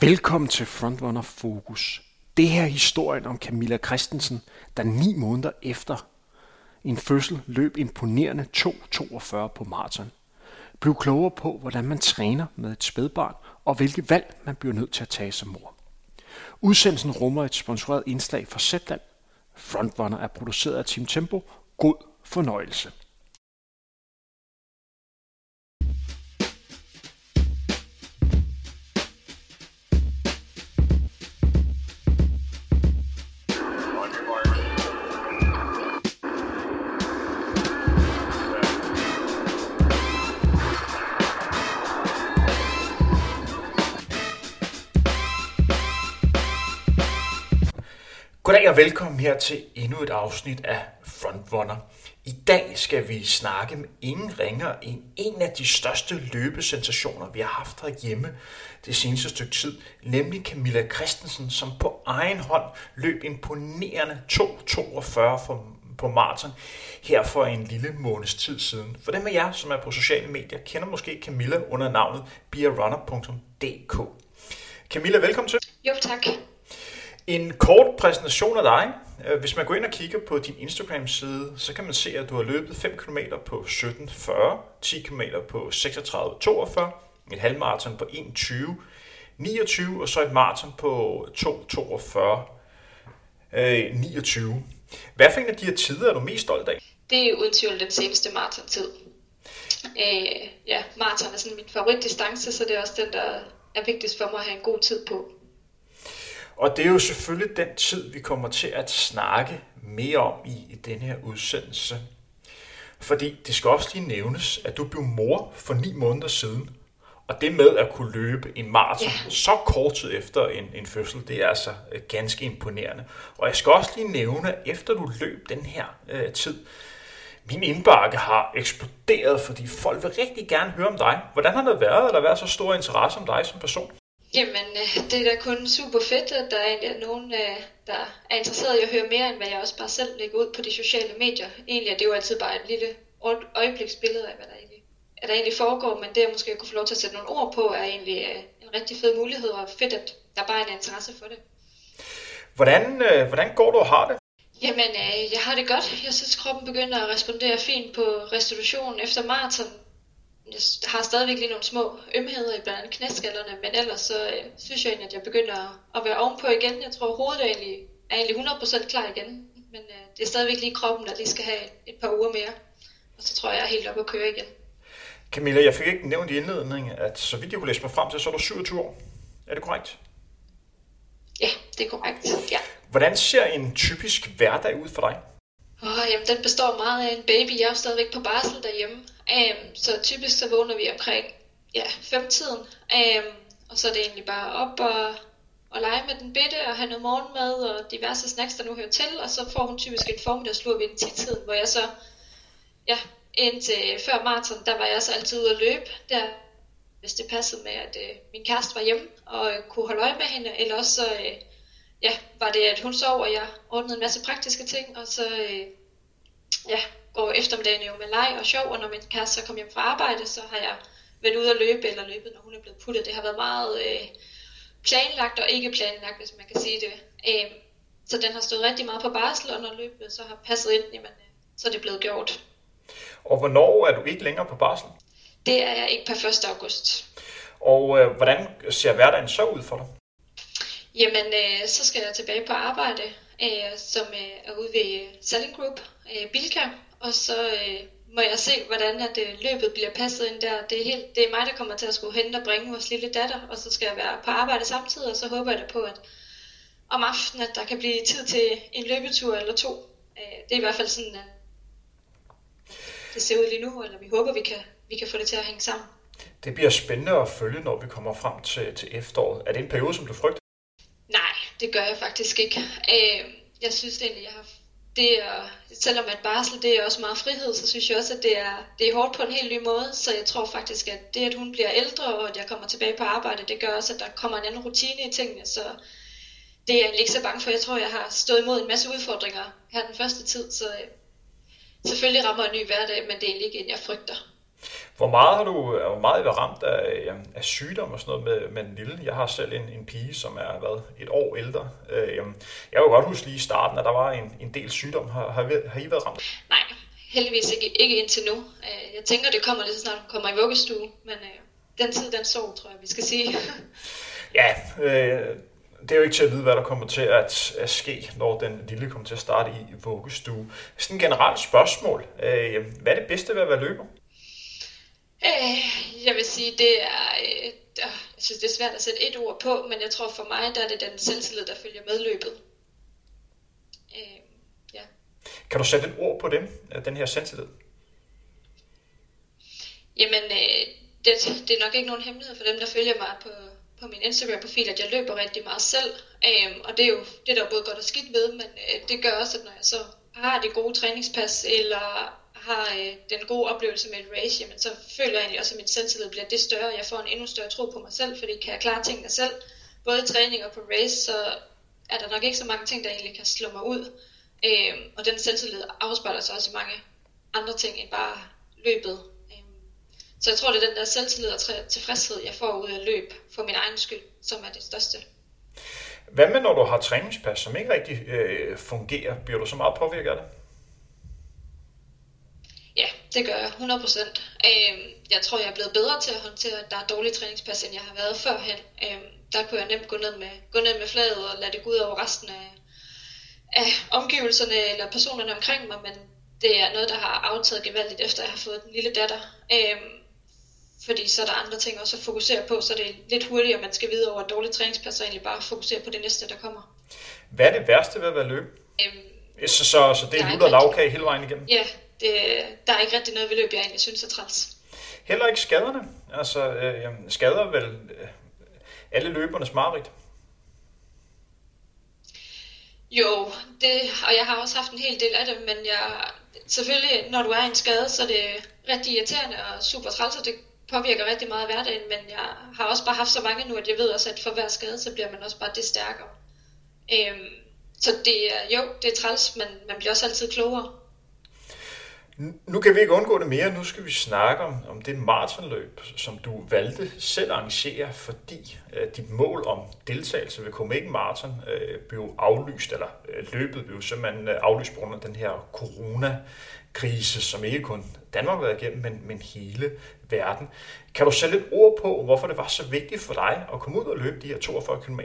Velkommen til Frontrunner Fokus. Det her er historien om Camilla Christensen, der ni måneder efter en fødsel løb imponerende 2.42 på maraton. Bliv klogere på, hvordan man træner med et spædbarn, og hvilke valg man bliver nødt til at tage som mor. Udsendelsen rummer et sponsoreret indslag fra Zetland. Frontrunner er produceret af Team Tempo. God fornøjelse. Goddag og velkommen her til endnu et afsnit af Frontrunner. I dag skal vi snakke med ingen ringer end en af de største løbesensationer, vi har haft herhjemme det seneste stykke tid, nemlig Camilla Christensen, som på egen hånd løb imponerende 2.42 på maraton her for en lille måneds tid siden. For dem af jer, som er på sociale medier, kender måske Camilla under navnet bearunner.dk. Camilla, velkommen til. Jo, tak. En kort præsentation af dig. Øh, hvis man går ind og kigger på din Instagram-side, så kan man se, at du har løbet 5 km på 17.40, 10 km på 36.42, et halvmarathon på 1.20, og så et maraton på 2.42, 29. Øh, Hvad for en af de her tider er du mest stolt af? Det er uden tvivl den seneste maratontid. Øh, ja, maraton er sådan min favoritdistance, så det er også den, der er vigtigst for mig at have en god tid på. Og det er jo selvfølgelig den tid, vi kommer til at snakke mere om i, i den her udsendelse. Fordi det skal også lige nævnes, at du blev mor for ni måneder siden. Og det med at kunne løbe en maraton yeah. så kort tid efter en, en fødsel, det er altså øh, ganske imponerende. Og jeg skal også lige nævne, at efter du løb den her øh, tid, min indbakke har eksploderet, fordi folk vil rigtig gerne høre om dig. Hvordan har det været, at der været så stor interesse om dig som person? Jamen, øh, det er da kun super fedt, at der egentlig er nogen, øh, der er interesseret i at høre mere, end hvad jeg også bare selv lægger ud på de sociale medier. Egentlig er det jo altid bare et lille øjebliksbillede af, hvad der egentlig, hvad der egentlig foregår, men det at måske kunne få lov til at sætte nogle ord på, er egentlig øh, en rigtig fed mulighed, og fedt, at der bare er en interesse for det. Hvordan, hvordan går du og har det? Jamen, jeg har det godt. Jeg synes, kroppen begynder at respondere fint på restitution efter maraton jeg har stadigvæk lige nogle små ømheder i blandt andet knæskallerne, men ellers så øh, synes jeg egentlig, at jeg begynder at være ovenpå igen. Jeg tror, hovedet er egentlig, er egentlig 100% klar igen, men øh, det er stadigvæk lige kroppen, der lige skal have et par uger mere. Og så tror jeg, jeg er helt oppe at køre igen. Camilla, jeg fik ikke nævnt i indledningen, at så vidt jeg kunne læse mig frem til, så er du 27 år. Er det korrekt? Ja, det er korrekt, ja. Hvordan ser en typisk hverdag ud for dig? Oh, jamen, den består meget af en baby. Jeg er stadigvæk på barsel derhjemme. Um, så typisk så vågner vi omkring ja, femtiden. Um, og så er det egentlig bare op og, og lege med den bitte og have noget morgenmad og diverse snacks, der nu hører til. Og så får hun typisk en formiddagslur ved en tiden, hvor jeg så, ja, indtil før maraton, der var jeg så altid ude at løbe. Der, hvis det passede med, at uh, min kæreste var hjemme og uh, kunne holde øje med hende. Eller også så, uh, ja, var det, at hun sov, og jeg ordnede en masse praktiske ting. Og så, uh, ja, går eftermiddagen jo med leg og sjov, og når min kæreste så kom hjem fra arbejde, så har jeg været ude at løbe eller løbet, når hun er blevet puttet. Det har været meget øh, planlagt og ikke planlagt, hvis man kan sige det. Øh, så den har stået rigtig meget på barsel, og når løbet så har passet ind, jamen, øh, så er det blevet gjort. Og hvornår er du ikke længere på barsel? Det er jeg ikke per 1. august. Og øh, hvordan ser hverdagen så ud for dig? Jamen, øh, så skal jeg tilbage på arbejde, øh, som øh, er ude ved Selling Group, øh, Bilka, og så øh, må jeg se, hvordan at, øh, løbet bliver passet ind der. Det er, helt, det er mig, der kommer til at skulle hente og bringe vores lille datter, og så skal jeg være på arbejde samtidig, og så håber jeg da på, at om aftenen, at der kan blive tid til en løbetur eller to. Øh, det er i hvert fald sådan, at det ser ud lige nu, eller vi håber, vi kan, vi kan få det til at hænge sammen. Det bliver spændende at følge, når vi kommer frem til, til efteråret. Er det en periode, som du frygter? Nej, det gør jeg faktisk ikke. Øh, jeg synes egentlig, jeg har det er, selvom at barsel det er også meget frihed, så synes jeg også, at det er, det er hårdt på en helt ny måde. Så jeg tror faktisk, at det, at hun bliver ældre, og at jeg kommer tilbage på arbejde, det gør også, at der kommer en anden rutine i tingene. Så det er jeg egentlig ikke så bange for. Jeg tror, jeg har stået imod en masse udfordringer her den første tid, så øh, selvfølgelig rammer en ny hverdag, men det er egentlig ikke en, jeg frygter. Hvor meget har du hvor meget været ramt af, af sygdom og sådan noget med, med en lille? Jeg har selv en, en pige, som er været et år ældre. Øh, jeg kan godt huske lige i starten, at der var en, en del sygdom. Har, har, har I været ramt? Nej, heldigvis ikke, ikke indtil nu. Øh, jeg tænker, det kommer lidt snart, hun kommer i vuggestue, men øh, den tid, den så, tror jeg, vi skal sige. ja, øh, det er jo ikke til at vide, hvad der kommer til at, at ske, når den lille kommer til at starte i vuggestue. Sådan et generelt spørgsmål. Øh, hvad er det bedste ved at være løber? Øh, jeg vil sige, det er, øh, jeg synes, det er svært at sætte et ord på, men jeg tror for mig, der er det den selvtillid, der følger med løbet. Øh, ja. Kan du sætte et ord på dem, den her selvtillid? Jamen, øh, det, det er nok ikke nogen hemmelighed for dem, der følger mig på, på min Instagram-profil, at jeg løber rigtig meget selv. Øh, og det er jo det, der er både godt og skidt ved, men øh, det gør også, at når jeg så har det gode træningspas, eller har øh, den gode oplevelse med et race, jamen, så føler jeg egentlig også, at min selvtillid bliver det større. Jeg får en endnu større tro på mig selv, fordi kan jeg klare tingene selv, både i træning og på race, så er der nok ikke så mange ting, der egentlig kan slå mig ud. Øhm, og den selvtillid afspejler sig også i mange andre ting end bare løbet. Øhm, så jeg tror, det er den der selvtillid og tilfredshed, jeg får ud af løb for min egen skyld, som er det største. Hvad med, når du har træningspas, som ikke rigtig øh, fungerer? Bliver du så meget påvirket af det? Det gør jeg, 100%. Øh, jeg tror, jeg er blevet bedre til at håndtere, at der er dårlige træningspas, end jeg har været førhen. Øh, der kunne jeg nemt gå ned, med, gå ned med fladet og lade det gå ud over resten af, af omgivelserne eller personerne omkring mig, men det er noget, der har aftaget gevaldigt, efter jeg har fået den lille datter. Øh, fordi så er der andre ting også at fokusere på, så det er lidt hurtigere, man skal vide over et dårligt træningspas, og egentlig bare fokusere på det næste, der kommer. Hvad er det værste ved at være løb? Øhm, så, så, så det er lutter lavkage hele vejen igennem? Ja, det, der er ikke rigtig noget ved løb, jeg egentlig synes er træls. Heller ikke skaderne. Altså, øh, skader vel øh, alle løbernes mareridt? Jo, det, og jeg har også haft en hel del af det, men jeg, selvfølgelig, når du er i en skade, så er det rigtig irriterende og super træls, og det påvirker rigtig meget hverdagen, men jeg har også bare haft så mange nu, at jeg ved også, at for hver skade, så bliver man også bare det stærkere. Øhm, så det er, jo, det er træls, men man bliver også altid klogere. Nu kan vi ikke undgå det mere. Nu skal vi snakke om, om det maratonløb, som du valgte selv at arrangere, fordi øh, dit mål om deltagelse ved Copenhagen Marathon øh, blev aflyst, eller øh, løbet blev simpelthen øh, aflyst på grund af den her coronakrise, som ikke kun Danmark har været igennem, men, men hele verden. Kan du sætte lidt ord på, hvorfor det var så vigtigt for dig at komme ud og løbe de her 42 km?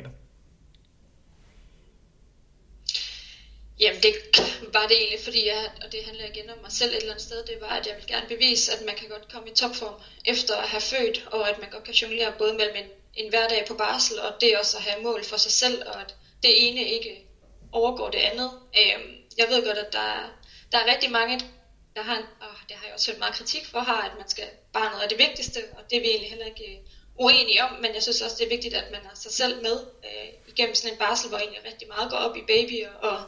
Jamen det var det egentlig, fordi jeg, og det handler igen om mig selv et eller andet sted, det var, at jeg vil gerne bevise, at man kan godt komme i topform efter at have født, og at man godt kan jonglere både mellem en, en hverdag på barsel, og det også at have mål for sig selv, og at det ene ikke overgår det andet. Øhm, jeg ved godt, at der, der er rigtig mange, der har, og det har jeg også hørt meget kritik for, har, at man skal bare noget af det vigtigste, og det er vi egentlig heller ikke øh, uenige om, men jeg synes også, det er vigtigt, at man har sig selv med øh, igennem sådan en barsel, hvor egentlig rigtig meget går op i babyer, og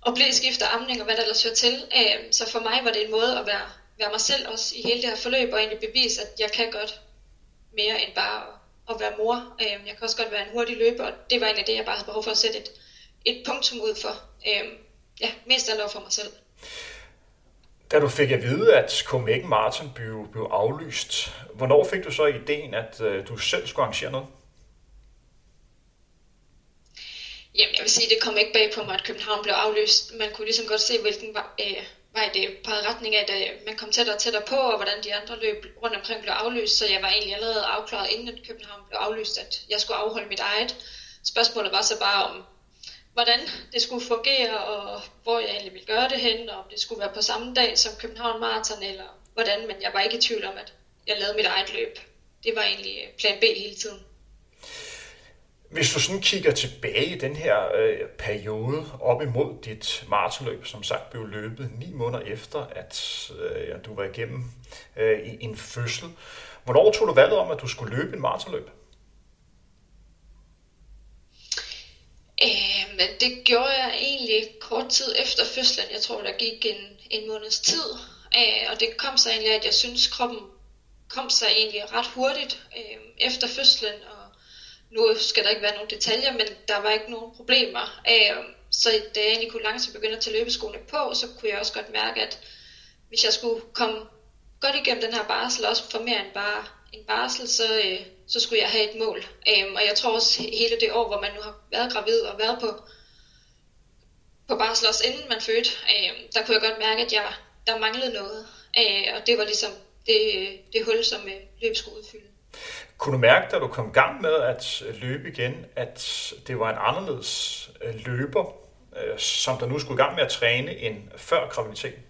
og blæskift og amning og hvad der ellers hører til. Øh, så for mig var det en måde at være, være mig selv også i hele det her forløb, og egentlig bevise, at jeg kan godt mere end bare at, at være mor. Øh, jeg kan også godt være en hurtig løber, og det var egentlig det, jeg bare havde behov for at sætte et, et punktum ud for. Øh, ja, mest af lov for mig selv. Da du fik at vide, at Copenhagen Marathon blev, blev aflyst, hvornår fik du så ideen, at øh, du selv skulle arrangere noget? Jamen, jeg vil sige, det kom ikke bag på mig, at København blev aflyst. Man kunne ligesom godt se, hvilken øh, vej det på retning af, at øh, man kom tættere og tættere på, og hvordan de andre løb rundt omkring blev aflyst. Så jeg var egentlig allerede afklaret, inden at København blev aflyst, at jeg skulle afholde mit eget. Spørgsmålet var så bare om, hvordan det skulle fungere, og hvor jeg egentlig ville gøre det hen, og om det skulle være på samme dag som København Marathon, eller hvordan, men jeg var ikke i tvivl om, at jeg lavede mit eget løb. Det var egentlig øh, plan B hele tiden. Hvis du sådan kigger tilbage i den her øh, periode op imod dit maratonløb, som sagt blev løbet ni måneder efter, at øh, ja, du var igennem øh, i en fødsel. Hvornår tog du valget om, at du skulle løbe en maratonløb? Øh, men det gjorde jeg egentlig kort tid efter fødslen. Jeg tror, der gik en, en måneds tid. Øh, og det kom så egentlig, at jeg synes, kroppen kom sig egentlig ret hurtigt øh, efter fødslen, og nu skal der ikke være nogen detaljer, men der var ikke nogen problemer. Øh, så da jeg egentlig kunne langsomt begynde at tage løbeskoene på, så kunne jeg også godt mærke, at hvis jeg skulle komme godt igennem den her barsel, også for mere end bare en barsel, så, øh, så skulle jeg have et mål. Øhm, og jeg tror også hele det år, hvor man nu har været gravid og været på, på barsel også inden man fødte, øh, der kunne jeg godt mærke, at jeg, der manglede noget. Øh, og det var ligesom det, det hul, som øh, fyldte. Kunne du mærke, da du kom i gang med at øh, løbe igen, at det var en anderledes øh, løber, øh, som der nu skulle i gang med at træne end før graviditeten?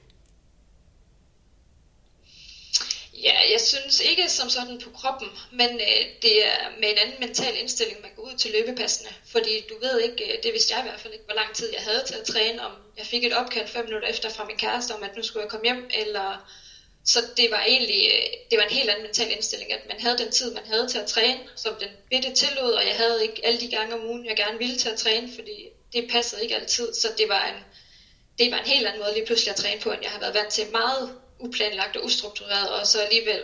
Ja, jeg synes ikke som sådan på kroppen, men øh, det er med en anden mental indstilling, man går ud til løbepassene. Fordi du ved ikke, det vidste jeg i hvert fald ikke, hvor lang tid jeg havde til at træne, om jeg fik et opkald fem minutter efter fra min kæreste om, at nu skulle jeg komme hjem, eller så det var egentlig øh, det var en helt anden mental indstilling, at man havde den tid, man havde til at træne, som den bitte tillod, og jeg havde ikke alle de gange om ugen, jeg gerne ville til at træne, fordi det passede ikke altid, så det var en, det var en helt anden måde lige pludselig at træne på, end jeg har været vant til. Meget uplanlagt og ustruktureret, og så alligevel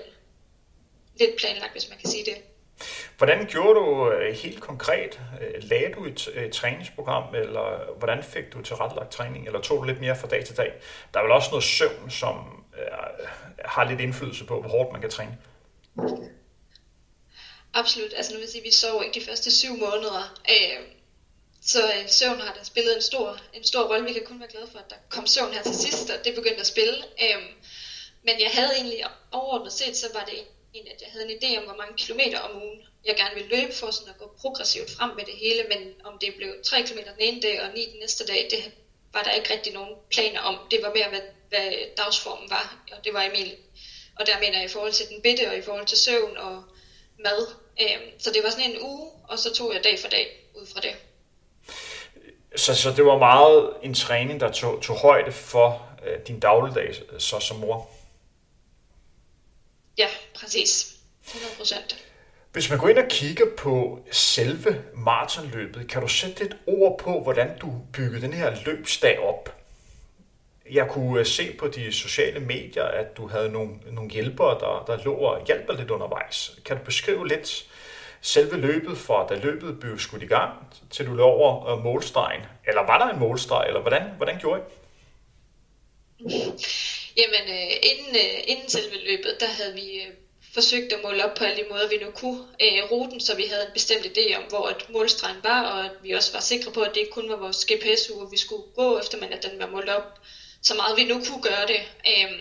lidt planlagt, hvis man kan sige det. Hvordan gjorde du øh, helt konkret? Øh, lagde du et, et træningsprogram, eller hvordan fik du tilrettelagt træning, eller tog du lidt mere fra dag til dag? Der er vel også noget søvn, som øh, har lidt indflydelse på, hvor hårdt man kan træne. Absolut. Altså nu vil jeg sige, at vi sov ikke de første syv måneder. Øh, så øh, søvn har da spillet en stor, en stor rolle. Vi kan kun være glade for, at der kom søvn her til sidst, og det begyndte at spille. Øh, men jeg havde egentlig overordnet set, så var det en, at jeg havde en idé om, hvor mange kilometer om ugen jeg gerne ville løbe for sådan at gå progressivt frem med det hele, men om det blev 3 km den ene dag og 9 den næste dag, det var der ikke rigtig nogen planer om. Det var mere, hvad, hvad dagsformen var, og det var Emil. Og der mener jeg i forhold til den bitte, og i forhold til søvn og mad. Øhm, så det var sådan en uge, og så tog jeg dag for dag ud fra det. Så, så det var meget en træning, der tog, tog højde for øh, din dagligdag så som mor? Ja, præcis. 100 procent. Hvis man går ind og kigger på selve maratonløbet, kan du sætte et ord på, hvordan du byggede den her løbsdag op? Jeg kunne øh, se på de sociale medier, at du havde nogle, nogle hjælpere, der, der lå og hjalp lidt undervejs. Kan du beskrive lidt selve løbet fra, da løbet blev skudt i gang, til du lå over øh, målstregen? Eller var der en målstreg, eller hvordan, hvordan gjorde I? Jamen, øh, inden, inden selve løbet, der havde vi forsøgt at måle op på alle de måder, vi nu kunne øh, ruten, så vi havde en bestemt idé om, hvor et målstregen var, og at vi også var sikre på, at det ikke kun var vores GPS-ure, vi skulle gå efter, men at den var målt op så meget vi nu kunne gøre det. Øhm,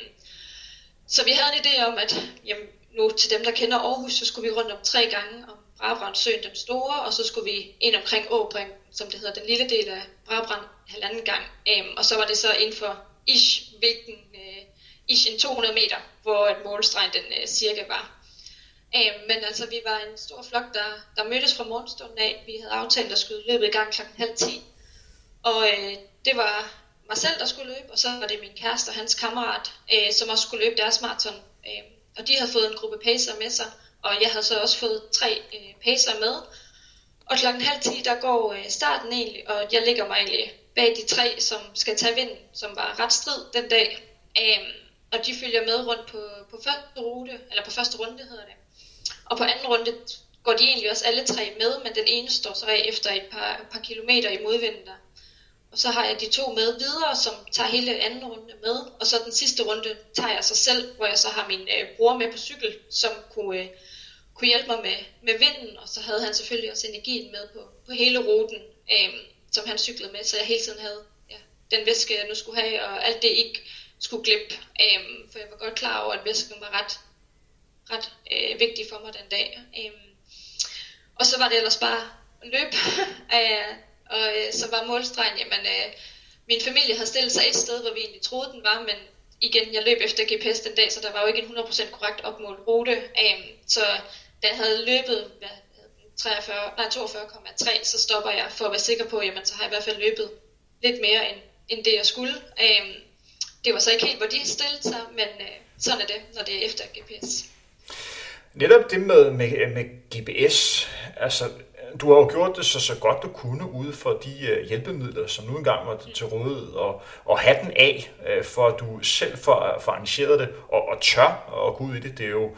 så vi havde en idé om, at jamen, nu til dem, der kender Aarhus, så skulle vi rundt om tre gange om Brabrandsøen den store, og så skulle vi ind omkring Åbring, som det hedder, den lille del af Brabrand, halvanden gang. Øhm, og så var det så inden for ish, hvilken øh, ish en 200 meter, hvor et målstregen den øh, cirka var. Øhm, men altså, vi var en stor flok, der, der mødtes fra morgenstunden af. Vi havde aftalt at skyde løbet i gang kl. halv 10. Og øh, det var mig selv, der skulle løbe, og så var det min kæreste og hans kammerat, øh, som også skulle løbe deres maraton. Øh, og de havde fået en gruppe pacer med sig, og jeg havde så også fået tre øh, pacer med. Og klokken halv 10, der går øh, starten egentlig, og jeg ligger mig egentlig bag de tre, som skal tage vind, som var ret strid den dag. Øh, og de følger med rundt på, på første rute, eller på første runde hedder det. Og på anden runde går de egentlig også alle tre med, men den ene står så af efter et par, par kilometer i modvinden der. Og så har jeg de to med videre, som tager hele anden runde med. Og så den sidste runde tager jeg sig selv, hvor jeg så har min øh, bror med på cykel, som kunne, øh, kunne hjælpe mig med, med vinden. Og så havde han selvfølgelig også energien med på, på hele ruten. Øh, som han cyklede med, så jeg hele tiden havde ja, den væske, jeg nu skulle have, og alt det ikke skulle glippe. Øh, for jeg var godt klar over, at væsken var ret, ret øh, vigtig for mig den dag. Øh, og så var det ellers bare løb, uh, øh, og øh, så var målstregen, jamen øh, min familie havde stillet sig et sted, hvor vi egentlig troede, den var, men igen, jeg løb efter GPS den dag, så der var jo ikke en 100% korrekt opmålt rute. Øh, så da jeg havde løbet, hvad, 43, nej, 42,3, så stopper jeg for at være sikker på, jamen så har jeg i hvert fald løbet lidt mere end, end det jeg skulle. Øh, det var så ikke helt, hvor de stillede sig, men øh, sådan er det, når det er efter GPS. Netop det med, med, med GPS, altså du har jo gjort det så, så godt du kunne ude for de øh, hjælpemidler, som nu engang var til rådighed, og, og have den af, øh, for at du selv får, får arrangeret det, og, og tør at gå ud i det. Det er jo,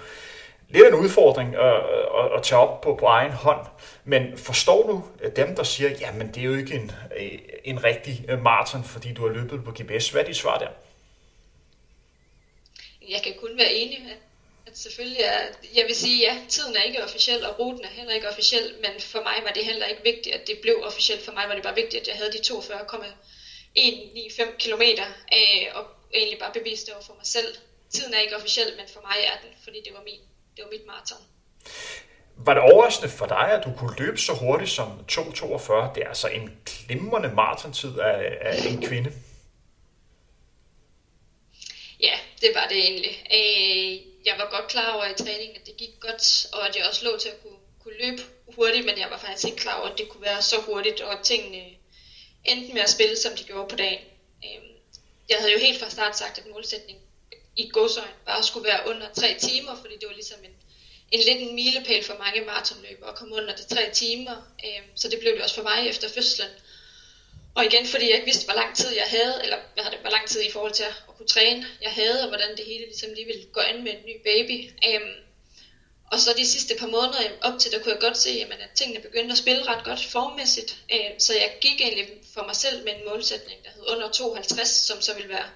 lidt en udfordring at, at, at tage op på, på egen hånd. Men forstår du dem, der siger, jamen det er jo ikke en, øh, en rigtig maraton, fordi du har løbet på GPS? Hvad er dit svar der? jeg kan kun være enig, med selvfølgelig er, jeg vil sige, ja, tiden er ikke officiel, og ruten er heller ikke officiel, men for mig var det heller ikke vigtigt, at det blev officielt. For mig var det bare vigtigt, at jeg havde de 42,195 km, øh, og egentlig bare bevise det over for mig selv. Tiden er ikke officiel, men for mig er den, fordi det var, min, det var mit maraton. Var det overraskende for dig, at du kunne løbe så hurtigt som 2.42? Det er altså en glimrende maratontid af, af en kvinde. Ja, det var det egentlig. Øh, jeg var godt klar over i træningen, at det gik godt, og at jeg også lå til at kunne, kunne løbe hurtigt, men jeg var faktisk ikke klar over, at det kunne være så hurtigt, og at tingene endte med at spille, som de gjorde på dagen. Øhm, jeg havde jo helt fra start sagt, at målsætningen i godsøjen bare skulle være under tre timer, fordi det var ligesom en, en lidt en milepæl for mange maratonløbere at komme under de tre timer. Øhm, så det blev det også for mig efter fødslen. Og igen, fordi jeg ikke vidste, hvor lang tid jeg havde, eller hvad det, hvor lang tid i forhold til at kunne træne, jeg havde, og hvordan det hele ligesom lige ville gå an med en ny baby. Um, og så de sidste par måneder øhm, op til, der kunne jeg godt se, jamen, at tingene begyndte at spille ret godt formmæssigt. Um, så jeg gik egentlig for mig selv med en målsætning, der hed under 52, som så ville være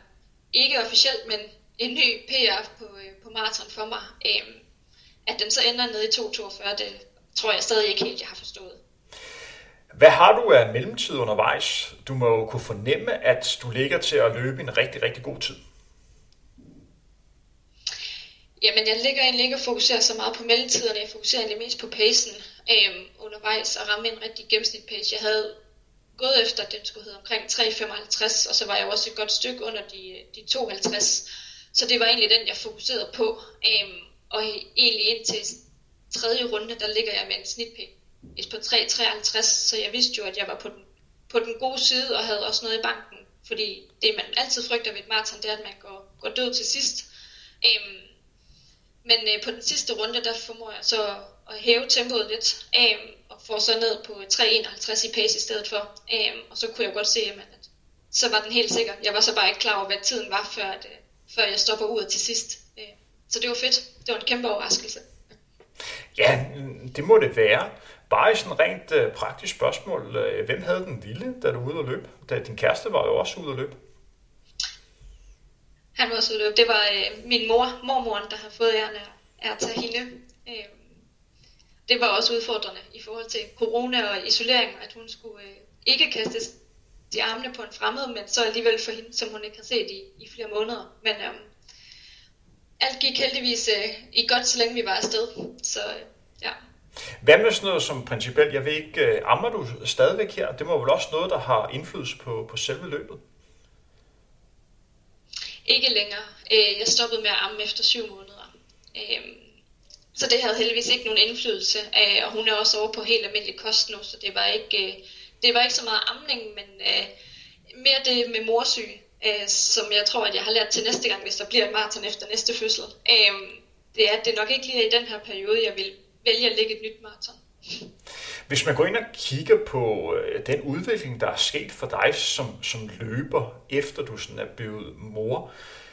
ikke officielt, men en ny PR på, øh, på maraton for mig. Um, at den så ender nede i 2.42, det tror jeg stadig ikke helt, jeg har forstået. Hvad har du af mellemtid undervejs? Du må jo kunne fornemme, at du ligger til at løbe en rigtig, rigtig god tid. Jamen, jeg ligger egentlig ikke og fokuserer så meget på mellemtiderne. Jeg fokuserer egentlig mest på pacen øhm, undervejs og ramme en rigtig gennemsnit pace. Jeg havde gået efter, at den skulle hedde omkring 3,55, og så var jeg også et godt stykke under de, de 52. Så det var egentlig den, jeg fokuserede på. Øhm, og egentlig indtil tredje runde, der ligger jeg med en snitpace på 3,53, så jeg vidste jo, at jeg var på den, på den gode side og havde også noget i banken. Fordi det, man altid frygter ved et maraton, det er, at man går, går død til sidst. Øhm, men øh, på den sidste runde, der formår jeg så at hæve tempoet lidt, øhm, og får så ned på 3,51 i pace i stedet for. Øhm, og så kunne jeg godt se, jamen, at så var den helt sikker. Jeg var så bare ikke klar over, hvad tiden var, før, at, øh, før jeg stopper ud til sidst. Øh, så det var fedt. Det var en kæmpe overraskelse. Ja, det må det være. Bare i sådan rent øh, praktisk spørgsmål. Øh, hvem havde den lille, da du var ude at løbe? Da din kæreste var jo også ude at løbe. Han var også ude at løbe. Det var øh, min mor, mormoren, der har fået æren af at tage hende. Øh, det var også udfordrende i forhold til corona og isolering, at hun skulle øh, ikke kastes i armene på en fremmed, men så alligevel for hende, som hun ikke har set i, i flere måneder. Men øh, alt gik heldigvis øh, i godt, så længe vi var afsted. Så øh. Hvad med sådan noget som principielt, jeg ved ikke, øh, ammer du stadigvæk her? Det må vel også noget, der har indflydelse på, på selve løbet? Ikke længere. Øh, jeg stoppede med at amme efter syv måneder. Øhm, så det havde heldigvis ikke nogen indflydelse. Øh, og hun er også over på helt almindelig kost nu, så det var ikke, det var ikke så meget amning, men mere det med morsyg, som jeg tror, at jeg har lært til næste gang, hvis der bliver et maraton efter næste fødsel. Øhm, det er, at det nok ikke lige er i den her periode, jeg vil vælge at lægge et nyt maraton. Hvis man går ind og kigger på øh, den udvikling, der er sket for dig som, som løber, efter du sådan er blevet mor,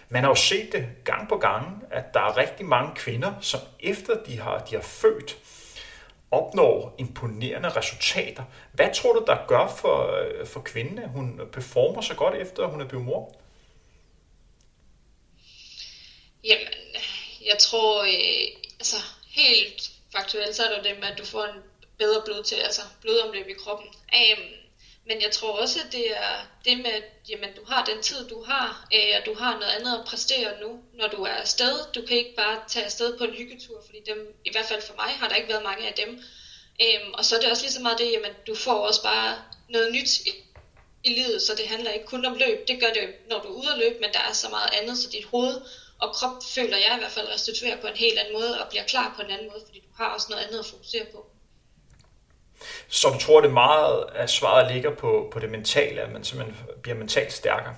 man har jo set det gang på gang, at der er rigtig mange kvinder, som efter de har, de har født, opnår imponerende resultater. Hvad tror du, der gør for, øh, for kvinden, at hun performer så godt efter, at hun er blevet mor? Jamen, jeg tror, øh, altså helt faktuelt, så er det det med, at du får en bedre blod til, altså blodomløb i kroppen. Um, men jeg tror også, at det er det med, at jamen, du har den tid, du har, øh, og du har noget andet at præstere nu, når du er afsted. Du kan ikke bare tage afsted på en hyggetur, fordi dem, i hvert fald for mig, har der ikke været mange af dem. Øhm, og så er det også lige så meget det, jamen, du får også bare noget nyt i, i livet, så det handler ikke kun om løb. Det gør det, når du er ude at løbe, men der er så meget andet, så dit hoved og krop føler jeg i hvert fald restituerer på en helt anden måde, og bliver klar på en anden måde, fordi du har også noget andet at fokusere på. Så du tror, det meget af svaret ligger på, på det mentale, at man simpelthen bliver mentalt stærkere?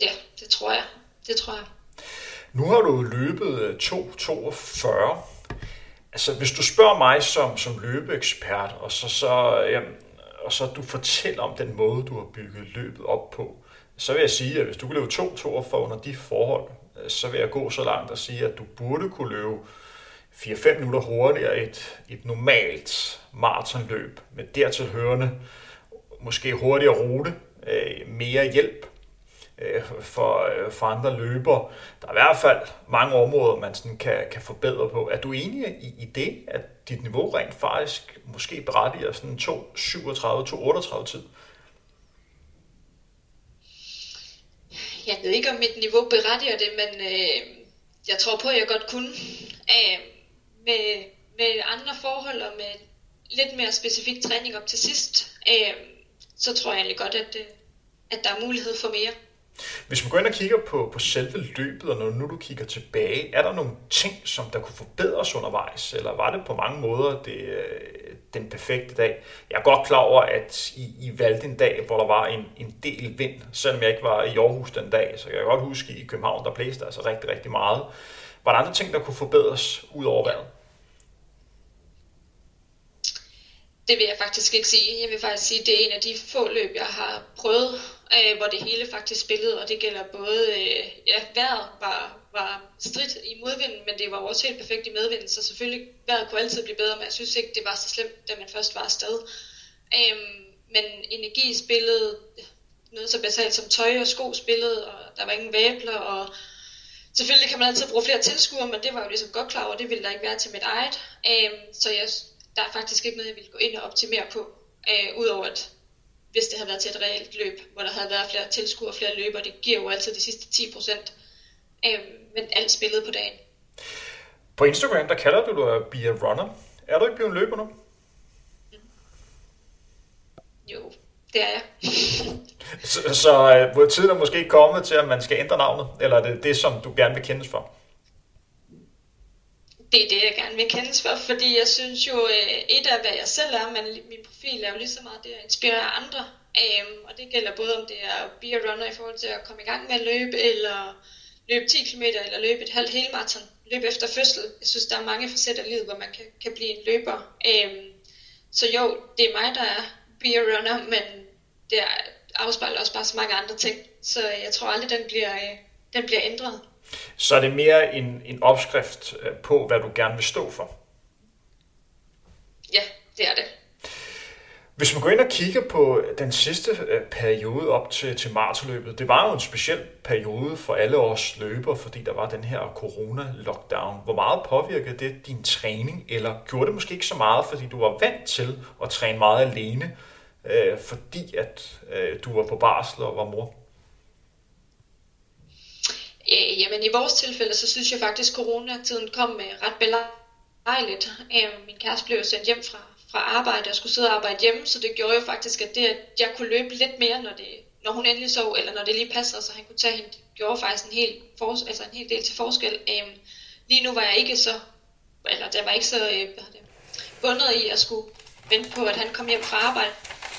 Ja, det tror jeg. Det tror jeg. Nu har du løbet 2.42. Øh, altså, hvis du spørger mig som, som løbeekspert, og så, så, jamen, og så du fortæller om den måde, du har bygget løbet op på, så vil jeg sige, at hvis du kan løbe 2 for under de forhold, Øh, så vil jeg gå så langt og sige, at du burde kunne løbe 4-5 minutter hurtigere et, et normalt maratonløb med dertil hørende måske hurtigere rute, øh, mere hjælp. øh, for, øh, for andre løbere. Der er i hvert fald mange områder, man sådan kan, kan forbedre på. Er du enig i, i det, at dit niveau rent faktisk måske berettiger sådan 2.37-2.38 tid? Jeg ved ikke, om mit niveau berettiger det, men øh, jeg tror på, at jeg godt kunne. Øh, med, med andre forhold og med lidt mere specifik træning op til sidst, øh, så tror jeg egentlig godt, at, øh, at der er mulighed for mere. Hvis man går ind og kigger på, på selve løbet, og når nu du kigger tilbage, er der nogle ting, som der kunne forbedres undervejs, eller var det på mange måder det, øh, den perfekte dag? Jeg er godt klar over, at I, I valgte en dag, hvor der var en, en del vind, selvom jeg ikke var i Aarhus den dag, så jeg kan godt huske, at i København, der blæste altså rigtig, rigtig meget. Var der andre ting, der kunne forbedres ud over vejret? Det vil jeg faktisk ikke sige. Jeg vil faktisk sige, at det er en af de få løb, jeg har prøvet, øh, hvor det hele faktisk spillede, og det gælder både, øh, ja, vejret var, var stridt i modvinden, men det var også helt perfekt i medvinden, så selvfølgelig, vejret kunne altid blive bedre, men jeg synes ikke, det var så slemt, da man først var afsted. Øh, men energi spillede, noget så basalt som tøj og sko spillede, og der var ingen væbler, og selvfølgelig kan man altid bruge flere tilskuere, men det var jo ligesom godt klar over, det ville der ikke være til mit eget. Øh, så jeg der er faktisk ikke noget, jeg ville gå ind og optimere på, øh, udover at hvis det havde været til et reelt løb, hvor der havde været flere tilskuere og flere løber, det giver jo altid de sidste 10 procent, øh, men alt spillet på dagen. På Instagram, der kalder du dig Be a Runner. Er du ikke blevet løber nu? Jo, det er jeg. så så øh, tiden er måske kommet til, at man skal ændre navnet, eller er det det, som du gerne vil kendes for? Det er det, jeg gerne vil kendes for, fordi jeg synes jo, øh, et af hvad jeg selv er, men min profil er jo lige så meget det at inspirere andre. Um, og det gælder både om det er at be a runner i forhold til at komme i gang med at løbe, eller løbe 10 km, eller løbe et halvt helmarathon, løbe efter fødsel. Jeg synes, der er mange facetter af livet, hvor man kan, kan blive en løber. Um, så jo, det er mig, der er be a runner, men det afspejler også bare så mange andre ting. Så jeg tror aldrig, den bliver, øh, den bliver ændret så er det mere en, en opskrift øh, på, hvad du gerne vil stå for. Ja, det er det. Hvis man går ind og kigger på den sidste øh, periode op til, til martsløbet, det var jo en speciel periode for alle os løbere, fordi der var den her corona-lockdown. Hvor meget påvirkede det din træning, eller gjorde det måske ikke så meget, fordi du var vant til at træne meget alene, øh, fordi at øh, du var på barsel og var mor? Øh, jamen i vores tilfælde, så synes jeg faktisk, at coronatiden kom med ret belejligt. Øh, min kæreste blev sendt hjem fra, fra arbejde og skulle sidde og arbejde hjemme, så det gjorde jo faktisk, at, det, at jeg kunne løbe lidt mere, når, det, når hun endelig sov, eller når det lige passede, så han kunne tage hende, gjorde faktisk en hel, for, altså en hel del til forskel. Øh, lige nu var jeg ikke så, eller der var ikke så øh, det, bundet i at skulle vente på, at han kom hjem fra arbejde.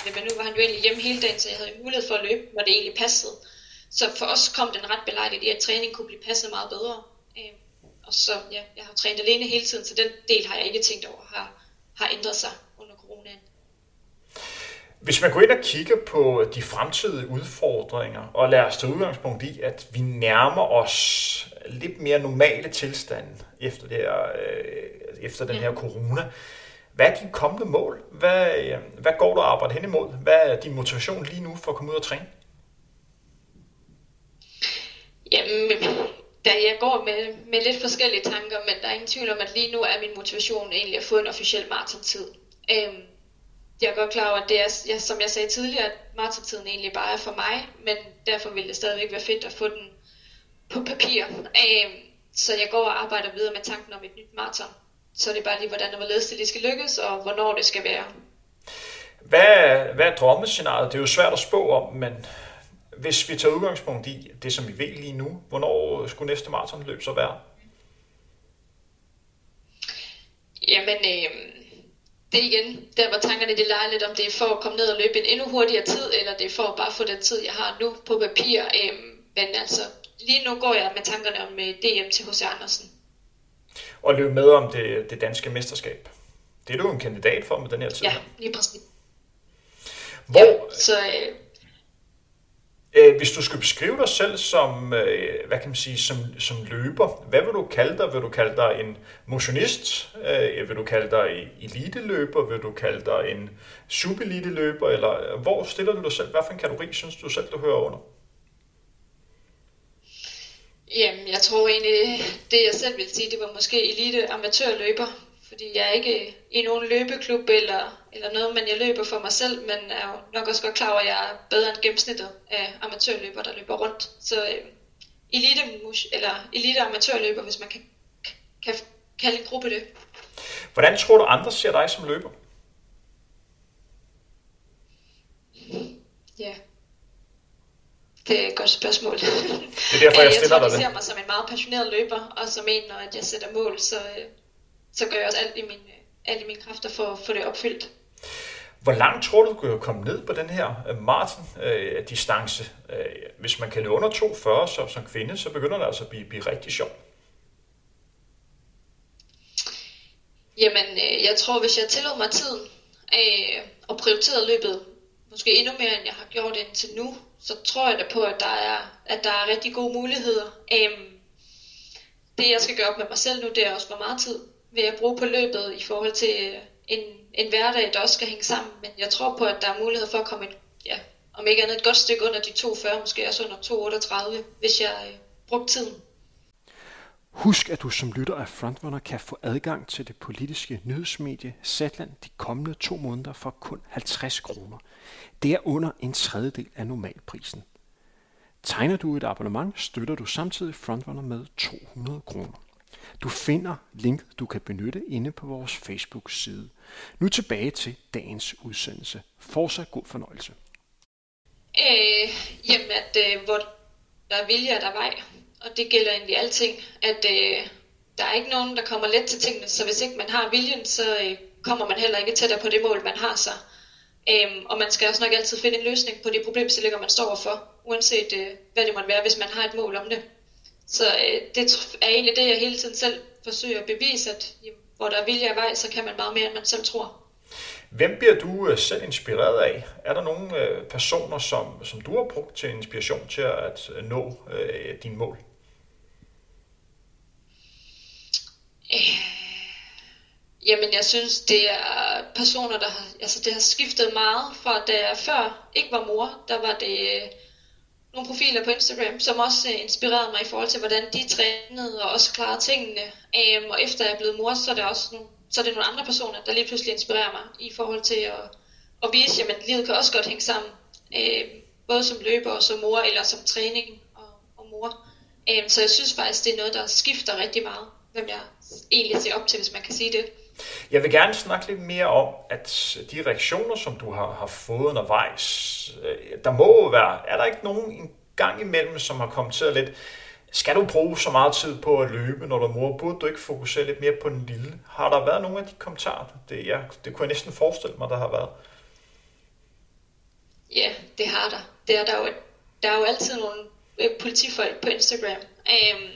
Men nu var han jo egentlig hjemme hele dagen, så jeg havde mulighed for at løbe, når det egentlig passede. Så for os kom den ret belejligt i, at træning kunne blive passet meget bedre. Øh, og så, ja, jeg har trænet alene hele tiden, så den del har jeg ikke tænkt over har, har ændret sig under coronaen. Hvis man går ind og kigger på de fremtidige udfordringer, og lader os tage udgangspunkt i, at vi nærmer os lidt mere normale tilstande efter, det her, øh, efter den her mm. corona, hvad er dine kommende mål? Hvad, øh, hvad går du og arbejder hen imod? Hvad er din motivation lige nu for at komme ud og træne? Jamen, da jeg går med, med lidt forskellige tanker, men der er ingen tvivl om, at lige nu er min motivation egentlig at få en officiel maratontid. Øhm, jeg er godt klar over, at det er, ja, som jeg sagde tidligere, at maratontiden egentlig bare er for mig, men derfor vil det stadigvæk være fedt at få den på papir. Øhm, så jeg går og arbejder videre med tanken om et nyt maraton. Så det er bare lige, hvordan og hvorledes det skal lykkes, og hvornår det skal være. Hvad, hvad er drømmescenariet? Det er jo svært at spå om, men hvis vi tager udgangspunkt i det, som vi ved lige nu, hvornår skulle næste maratonløb så være? Jamen, øh, det er igen, der hvor tankerne det leger lidt, om det er for at komme ned og løbe en endnu hurtigere tid, eller det er for at bare få den tid, jeg har nu på papir. Øh, men altså, lige nu går jeg med tankerne om øh, DM til H.C. Andersen. Og løbe med om det, det danske mesterskab. Det er du en kandidat for med den her tid. Ja, lige præcis. Hvor, ja, så, øh, Øh, hvis du skulle beskrive dig selv som, øh, hvad kan man sige, som, som løber, hvad vil du kalde dig? Vil du kalde dig en motionist? Øh, vil du kalde dig e-, eliteløber? Vil du kalde dig en subeliteløber? Eller øh, hvor stiller du dig selv? Hvad for en kategori synes du selv, du hører under? Jamen, jeg tror egentlig, det jeg selv vil sige, det var måske elite amatørløber, fordi jeg er ikke i nogen løbeklub eller, eller noget, men jeg løber for mig selv, men er jo nok også godt klar over, at jeg er bedre end gennemsnittet af amatørløber, der løber rundt. Så øh, elite, eller elite amatørløber, hvis man kan, kan kalde en gruppe det. Hvordan tror du, andre ser dig som løber? Ja, det er et godt spørgsmål. Det er derfor, jeg, jeg stiller dig det. Jeg ser mig som en meget passioneret løber, og som en, når jeg sætter mål, så, øh, så gør jeg også alt i, min, alt i mine kræfter for at få det opfyldt. Hvor langt tror du, du kan komme ned på den her øh, maraton-distance? Øh, øh, hvis man kan løbe under 2,40 så, som kvinde, så begynder det altså at blive, blive rigtig sjovt. Jamen, øh, jeg tror, hvis jeg tillod mig tiden øh, og prioriterede løbet måske endnu mere, end jeg har gjort indtil nu, så tror jeg da på, at der er, at der er rigtig gode muligheder. Øh, det, jeg skal gøre op med mig selv nu, det er også, hvor meget tid vil jeg bruge på løbet i forhold til øh, en, en hverdag, der også skal hænge sammen. Men jeg tror på, at der er mulighed for at komme et, ja, om ikke andet et godt stykke under de 2,40, måske også under 2,38, hvis jeg øh, brugte tiden. Husk, at du som lytter af Frontrunner kan få adgang til det politiske nyhedsmedie Zetland de kommende to måneder for kun 50 kroner. Det er under en tredjedel af normalprisen. Tegner du et abonnement, støtter du samtidig Frontrunner med 200 kroner. Du finder linket, du kan benytte inde på vores Facebook-side. Nu tilbage til dagens udsendelse. Fortsat god fornøjelse. Øh, jamen, at øh, hvor der er vilje, er der vej. Og det gælder egentlig alting. At øh, der er ikke nogen, der kommer let til tingene. Så hvis ikke man har viljen, så øh, kommer man heller ikke tættere på det mål, man har sig. Øhm, og man skal også nok altid finde en løsning på de problemstillinger, man står for, uanset øh, hvad det måtte være, hvis man har et mål om det. Så øh, det er egentlig det, jeg hele tiden selv forsøger at bevise, at jamen, hvor der er vilje af vej, så kan man meget mere, end man selv tror. Hvem bliver du øh, selv inspireret af? Er der nogle øh, personer, som, som du har brugt til inspiration til at øh, nå øh, dine mål? Øh, jamen, jeg synes, det er personer, der har, altså det har skiftet meget fra da jeg før ikke var mor. Der var det øh, nogle profiler på Instagram, som også øh, inspirerede mig i forhold til, hvordan de trænede og også klarede tingene. Øhm, og efter jeg er blevet mor, så er, det også nogle, så er det nogle andre personer, der lige pludselig inspirerer mig i forhold til at, at vise, at livet kan også godt hænge sammen. Øhm, både som løber og som mor, eller som træning og, og mor. Øhm, så jeg synes faktisk, det er noget, der skifter rigtig meget, hvem jeg egentlig ser op til, hvis man kan sige det. Jeg vil gerne snakke lidt mere om, at de reaktioner, som du har, har fået undervejs, øh, der må være, er der ikke nogen en gang imellem, som har kommenteret lidt, skal du bruge så meget tid på at løbe, når du er mor? Burde du ikke fokusere lidt mere på den lille? Har der været nogle af de kommentarer? Det, jeg, det kunne jeg næsten forestille mig, der har været. Ja, det har der. Det er der, jo, der er jo altid nogle øh, politifolk på Instagram. øhm,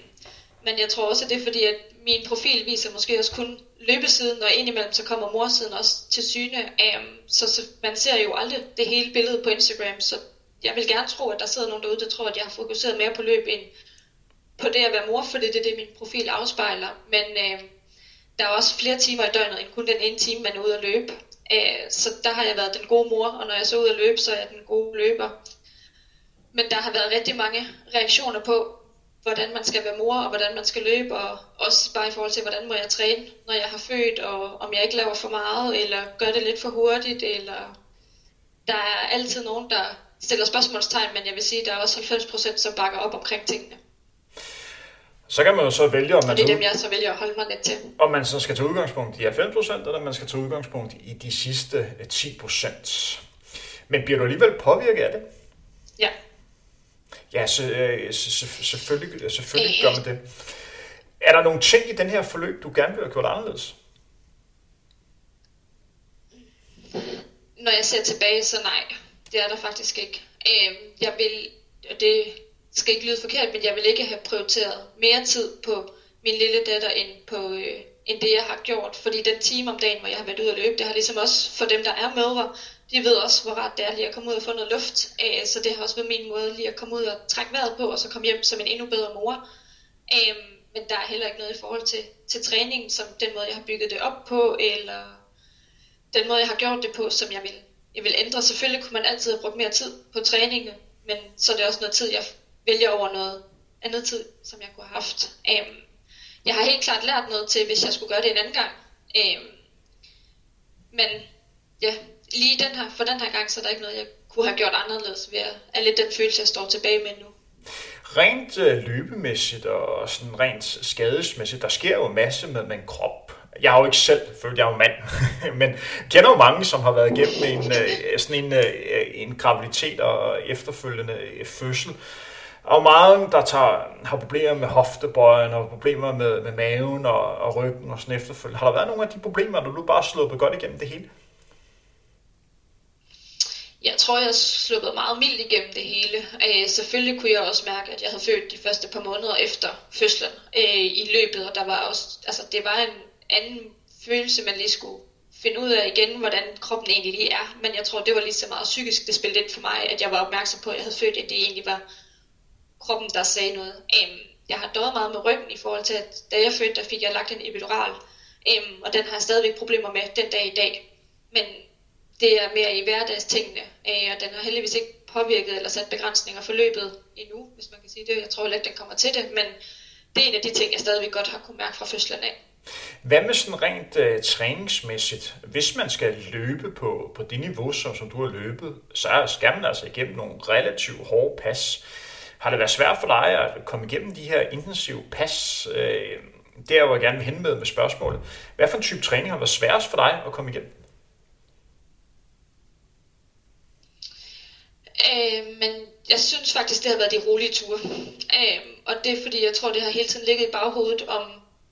men jeg tror også, at det er fordi, at min profil viser måske også kun løbesiden, og indimellem så kommer morsiden også til syne. Um, så, så man ser jo aldrig det hele billede på Instagram, så jeg vil gerne tro, at der sidder nogen derude, der tror, at jeg har fokuseret mere på løb end på det at være mor, fordi det er det, min profil afspejler. Men uh, der er også flere timer i døgnet, end kun den ene time, man er ude at løbe. Uh, så der har jeg været den gode mor, og når jeg så ud at løbe, så er jeg den gode løber. Men der har været rigtig mange reaktioner på, hvordan man skal være mor, og hvordan man skal løbe, og også bare i forhold til, hvordan må jeg træne, når jeg har født, og om jeg ikke laver for meget, eller gør det lidt for hurtigt, eller der er altid nogen, der stiller spørgsmålstegn, men jeg vil sige, der er også 90%, som bakker op omkring tingene. Så kan man jo så vælge, om man, og det er dem, jeg så vælger at holde mig lidt til. Om man så skal tage udgangspunkt i 90%, eller man skal tage udgangspunkt i de sidste 10%. Men bliver du alligevel påvirket af det? Ja. Ja, så, øh, så, så, selvfølgelig, selvfølgelig gør man det. Er der nogle ting i den her forløb, du gerne vil have gjort anderledes? Når jeg ser tilbage, så nej. Det er der faktisk ikke. Øh, jeg vil, og det skal ikke lyde forkert, men jeg vil ikke have prioriteret mere tid på min lille datter end på øh, end det, jeg har gjort. Fordi den time om dagen, hvor jeg har været ude at løbe, det har ligesom også for dem, der er mødre, de ved også, hvor rart det er lige at komme ud og få noget luft. Så det har også været min måde lige at komme ud og trække vejret på, og så komme hjem som en endnu bedre mor. Øhm, men der er heller ikke noget i forhold til, til træningen, som den måde, jeg har bygget det op på, eller den måde, jeg har gjort det på, som jeg vil, jeg vil ændre. Selvfølgelig kunne man altid have brugt mere tid på træningen, men så er det også noget tid, jeg vælger over noget, andet tid, som jeg kunne have haft. Øhm, jeg har helt klart lært noget til, hvis jeg skulle gøre det en anden gang. Øhm, men ja, lige den her, for den her gang, så er der ikke noget, jeg kunne have gjort anderledes ved at, er lidt den følelse, jeg står tilbage med nu. Rent øh, løbemæssigt og sådan rent skadesmæssigt, der sker jo en masse med, min en krop. Jeg har jo ikke selv følt, jeg er jo mand, men kender jo mange, som har været igennem en, øh, sådan en, øh, en graviditet og efterfølgende øh, fødsel. Og meget, der tager, har problemer med hoftebøjen og problemer med, med maven og, og ryggen og sådan efterfølgende. Har der været nogle af de problemer, du bare sluppet godt igennem det hele? Jeg tror, jeg sluppede meget mildt igennem det hele. Øh, selvfølgelig kunne jeg også mærke, at jeg havde født de første par måneder efter fødslen øh, i løbet, og der var også, altså, det var en anden følelse, man lige skulle finde ud af igen, hvordan kroppen egentlig lige er. Men jeg tror, det var lige så meget psykisk, det spillede ind for mig, at jeg var opmærksom på, at jeg havde født, at det egentlig var kroppen, der sagde noget. Øhm, jeg har døjet meget med ryggen i forhold til, at da jeg fødte, der fik jeg lagt en epidural, øhm, og den har jeg stadigvæk problemer med den dag i dag. Men det er mere i hverdagstingene, øh, og den har heldigvis ikke påvirket eller sat begrænsninger for løbet endnu, hvis man kan sige det. Jeg tror ikke, den kommer til det, men det er en af de ting, jeg stadigvæk godt har kunne mærke fra fødslen af. Hvad med sådan rent uh, træningsmæssigt? Hvis man skal løbe på, på det niveau, som, som du har løbet, så skal man altså igennem nogle relativt hårde pas. Har det været svært for dig at komme igennem de her intensive pas? Øh, det er jo, jeg gerne vil hen med med spørgsmålet. Hvad for en type træning har været sværest for dig at komme igennem? Øh, men jeg synes faktisk, det har været de rolige ture. Øh, og det er fordi, jeg tror, det har hele tiden ligget i baghovedet, om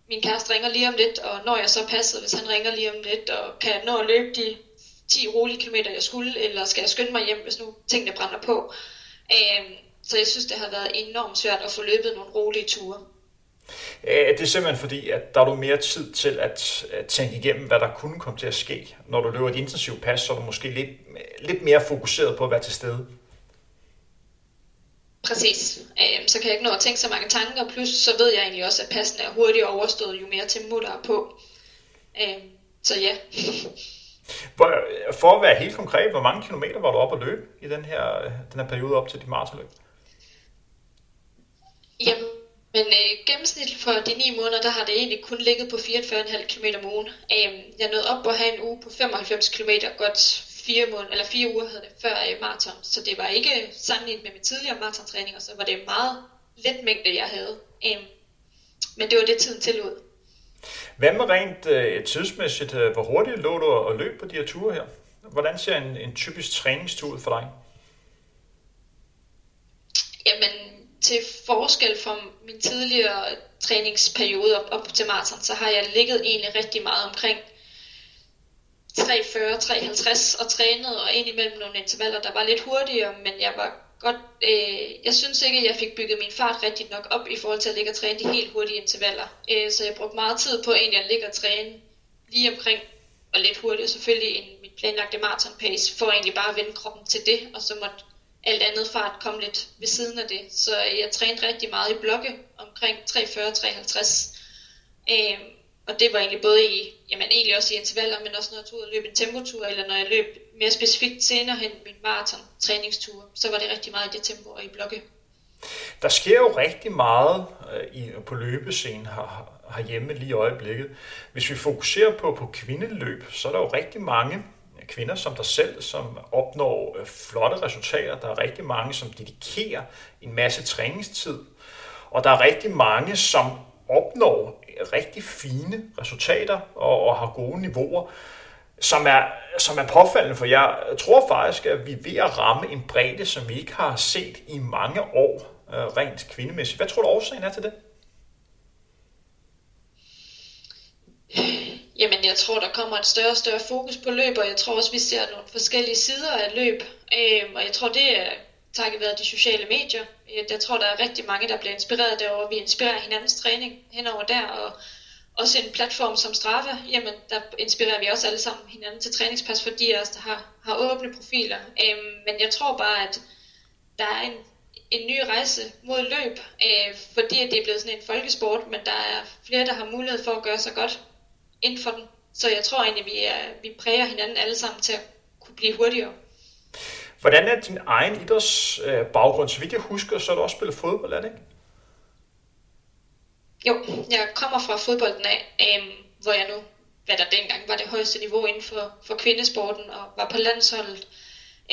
min kæreste ringer lige om lidt, og når jeg så passer, hvis han ringer lige om lidt, og kan jeg nå at løbe de 10 rolige kilometer, jeg skulle, eller skal jeg skynde mig hjem, hvis nu tingene brænder på. Øh, så jeg synes, det har været enormt svært at få løbet nogle rolige ture. Øh, det er simpelthen fordi, at der er du mere tid til at, tænke igennem, hvad der kunne komme til at ske. Når du løber et intensivt pas, så er du måske lidt, lidt mere fokuseret på at være til stede. Præcis. Så kan jeg ikke nå at tænke så mange tanker, plus så ved jeg egentlig også, at passen er hurtigt overstået, jo mere tempo der er på. Så ja. For at være helt konkret, hvor mange kilometer var du op at løbe i den her, den her periode op til dit maratonløb? Jamen, men øh, gennemsnit for de 9 måneder, der har det egentlig kun ligget på 44,5 km om ugen. Øh, jeg nåede op på at have en uge på 95 km, godt fire, måneder, eller fire uger havde det før øh, maraton. Så det var ikke sammenlignet med min tidligere maratontræning, og så var det meget let mængde, jeg havde. Øh, men det var det, tiden tillod. Hvad med rent øh, tidsmæssigt? Øh, hvor hurtigt lå du at løbe på de her ture her? Hvordan ser en, en typisk træningstur ud for dig? Jamen, til forskel fra min tidligere træningsperiode op, op til maraton, så har jeg ligget egentlig rigtig meget omkring 3.40-3.50 og trænede, og indimellem nogle intervaller, der var lidt hurtigere, men jeg var godt, øh, jeg synes ikke, at jeg fik bygget min fart rigtigt nok op i forhold til at ligge og træne de helt hurtige intervaller. Øh, så jeg brugte meget tid på egentlig at ligge og træne lige omkring, og lidt hurtigere selvfølgelig end mit planlagte maraton pace, for egentlig bare at vende kroppen til det, og så måtte alt andet fart komme lidt ved siden af det. Så jeg trænede rigtig meget i blokke omkring 340-350. Øh, og det var egentlig både i, jamen egentlig også i intervaller, men også når jeg tog ud og løb en tempotur, eller når jeg løb mere specifikt senere hen min maraton træningstur, så var det rigtig meget i det tempo og i blokke. Der sker jo rigtig meget øh, i, på løbescenen her, herhjemme lige i øjeblikket. Hvis vi fokuserer på, på kvindeløb, så er der jo rigtig mange kvinder som dig selv, som opnår øh, flotte resultater. Der er rigtig mange, som dedikerer en masse træningstid. Og der er rigtig mange, som opnår rigtig fine resultater og, og har gode niveauer, som er, som er påfaldende, for jeg tror faktisk, at vi er ved at ramme en bredde, som vi ikke har set i mange år, øh, rent kvindemæssigt. Hvad tror du årsagen er til det? Jamen, jeg tror, der kommer et større og større fokus på løb, og jeg tror også, vi ser nogle forskellige sider af løb. Øh, og jeg tror, det er takket være de sociale medier. Øh, jeg tror, der er rigtig mange, der bliver inspireret derovre. Vi inspirerer hinandens træning henover der, og også en platform som Strava, jamen der inspirerer vi også alle sammen hinanden til træningspas, fordi os, der har, har åbne profiler. Øhm, men jeg tror bare, at der er en, en ny rejse mod løb, øh, fordi det er blevet sådan en folkesport, men der er flere, der har mulighed for at gøre sig godt inden for den. Så jeg tror egentlig, vi, er, vi præger hinanden alle sammen til at kunne blive hurtigere. Hvordan er din egen idrætsbaggrund? Øh, så vidt jeg husker, så har du også spillet fodbold, er det ikke? Jo, jeg kommer fra fodbolden af, øhm, hvor jeg nu, hvad der dengang var det højeste niveau inden for, for kvindesporten og var på landsholdet.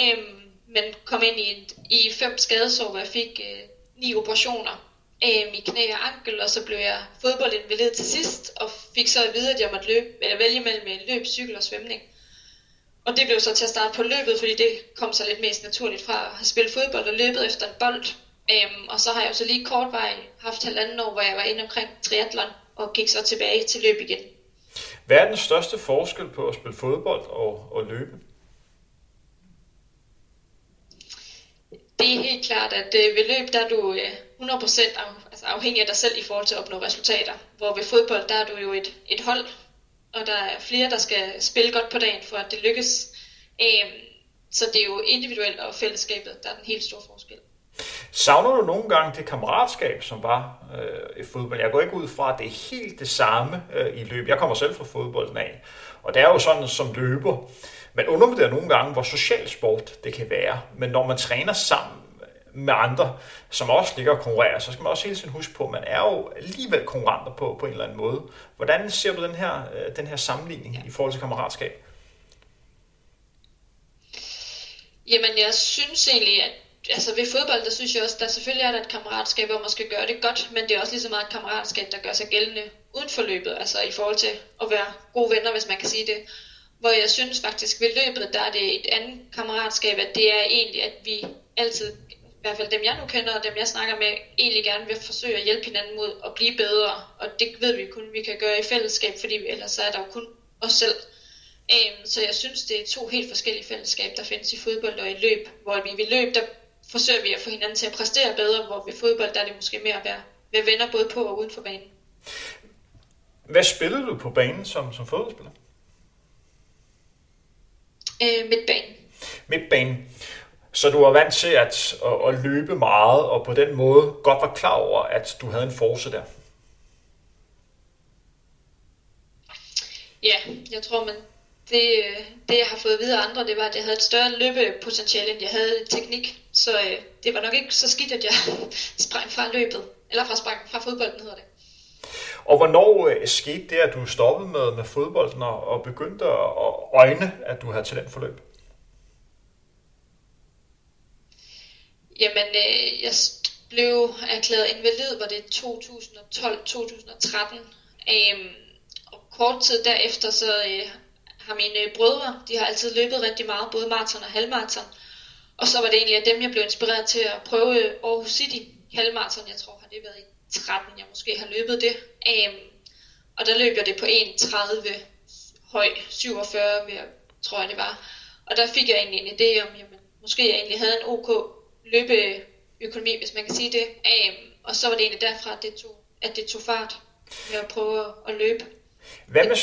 Øhm, men kom ind i, et, i fem skadesår, hvor jeg fik øh, ni operationer øhm, i knæ og ankel, og så blev jeg fodboldinvalid til sidst, og fik så at vide, at jeg måtte løbe, eller vælge mellem løb, cykel og svømning. Og det blev så til at starte på løbet, fordi det kom så lidt mest naturligt fra at have spillet fodbold og løbet efter en bold. Øhm, og så har jeg jo så lige kort vej haft halvanden år, hvor jeg var inde omkring triathlon og gik så tilbage til løb igen. Hvad er den største forskel på at spille fodbold og, og løbe? Det er helt klart, at øh, ved løb der er du øh, 100% af, altså afhængig af dig selv i forhold til at opnå resultater. Hvor ved fodbold der er du jo et, et hold, og der er flere, der skal spille godt på dagen, for at det lykkes. Øhm, så det er jo individuelt og fællesskabet, der er den helt store forskel. Savner du nogle gange det kammeratskab, som var øh, i fodbold? Jeg går ikke ud fra, at det er helt det samme øh, i løb. Jeg kommer selv fra fodbolden af, og det er jo sådan som løber. Man undervurderer nogle gange, hvor social sport det kan være. Men når man træner sammen med andre, som også ligger og konkurrerer, så skal man også hele tiden huske på, at man er jo alligevel konkurrenter på, på en eller anden måde. Hvordan ser du den her, øh, den her sammenligning ja. i forhold til kammeratskab? Jamen, jeg synes egentlig, at altså ved fodbold, der synes jeg også, der selvfølgelig er der et kammeratskab, hvor man skal gøre det godt, men det er også lige så meget et kammeratskab, der gør sig gældende uden for løbet, altså i forhold til at være gode venner, hvis man kan sige det. Hvor jeg synes faktisk ved løbet, der er det et andet kammeratskab, at det er egentlig, at vi altid, i hvert fald dem jeg nu kender, og dem jeg snakker med, egentlig gerne vil forsøge at hjælpe hinanden mod at blive bedre, og det ved vi kun, vi kan gøre i fællesskab, fordi ellers er der jo kun os selv. Um, så jeg synes, det er to helt forskellige fællesskab, der findes i fodbold og i løb, hvor vi ved løb, der forsøger vi at få hinanden til at præstere bedre, hvor ved fodbold, der er det måske mere at være, være venner både på og uden for banen. Hvad spillede du på banen som, som fodboldspiller? Øh, midtbanen. Midtbanen. Så du var vant til at, at, at løbe meget, og på den måde godt var klar over, at du havde en force der? Ja, jeg tror, man det, det jeg har fået videre af andre, det var, at jeg havde et større løbepotentiale, end jeg havde teknik. Så øh, det var nok ikke så skidt, at jeg sprang fra løbet. Eller fra, sprang fra fodbolden hedder det. Og hvornår øh, skete det, at du stoppede med, med fodbolden og, og begyndte at øjne, at du havde talent for løb? Jamen, øh, jeg blev erklæret invalid, var det 2012-2013. Øhm, og kort tid derefter, så øh, har mine brødre, de har altid løbet rigtig meget, både maraton og halvmaraton. Og så var det egentlig af dem, jeg blev inspireret til at prøve øh, Aarhus City halvmaraton. Jeg tror, har det været i 13, jeg måske har løbet det. Øhm, og der løb jeg det på 1,30 høj, 47 tror jeg det var. Og der fik jeg egentlig en idé om, jamen, måske jeg egentlig havde en OK løbeøkonomi, hvis man kan sige det. af. og så var det egentlig derfra, at det tog, at det tog fart med at prøve at løbe. Hvad med,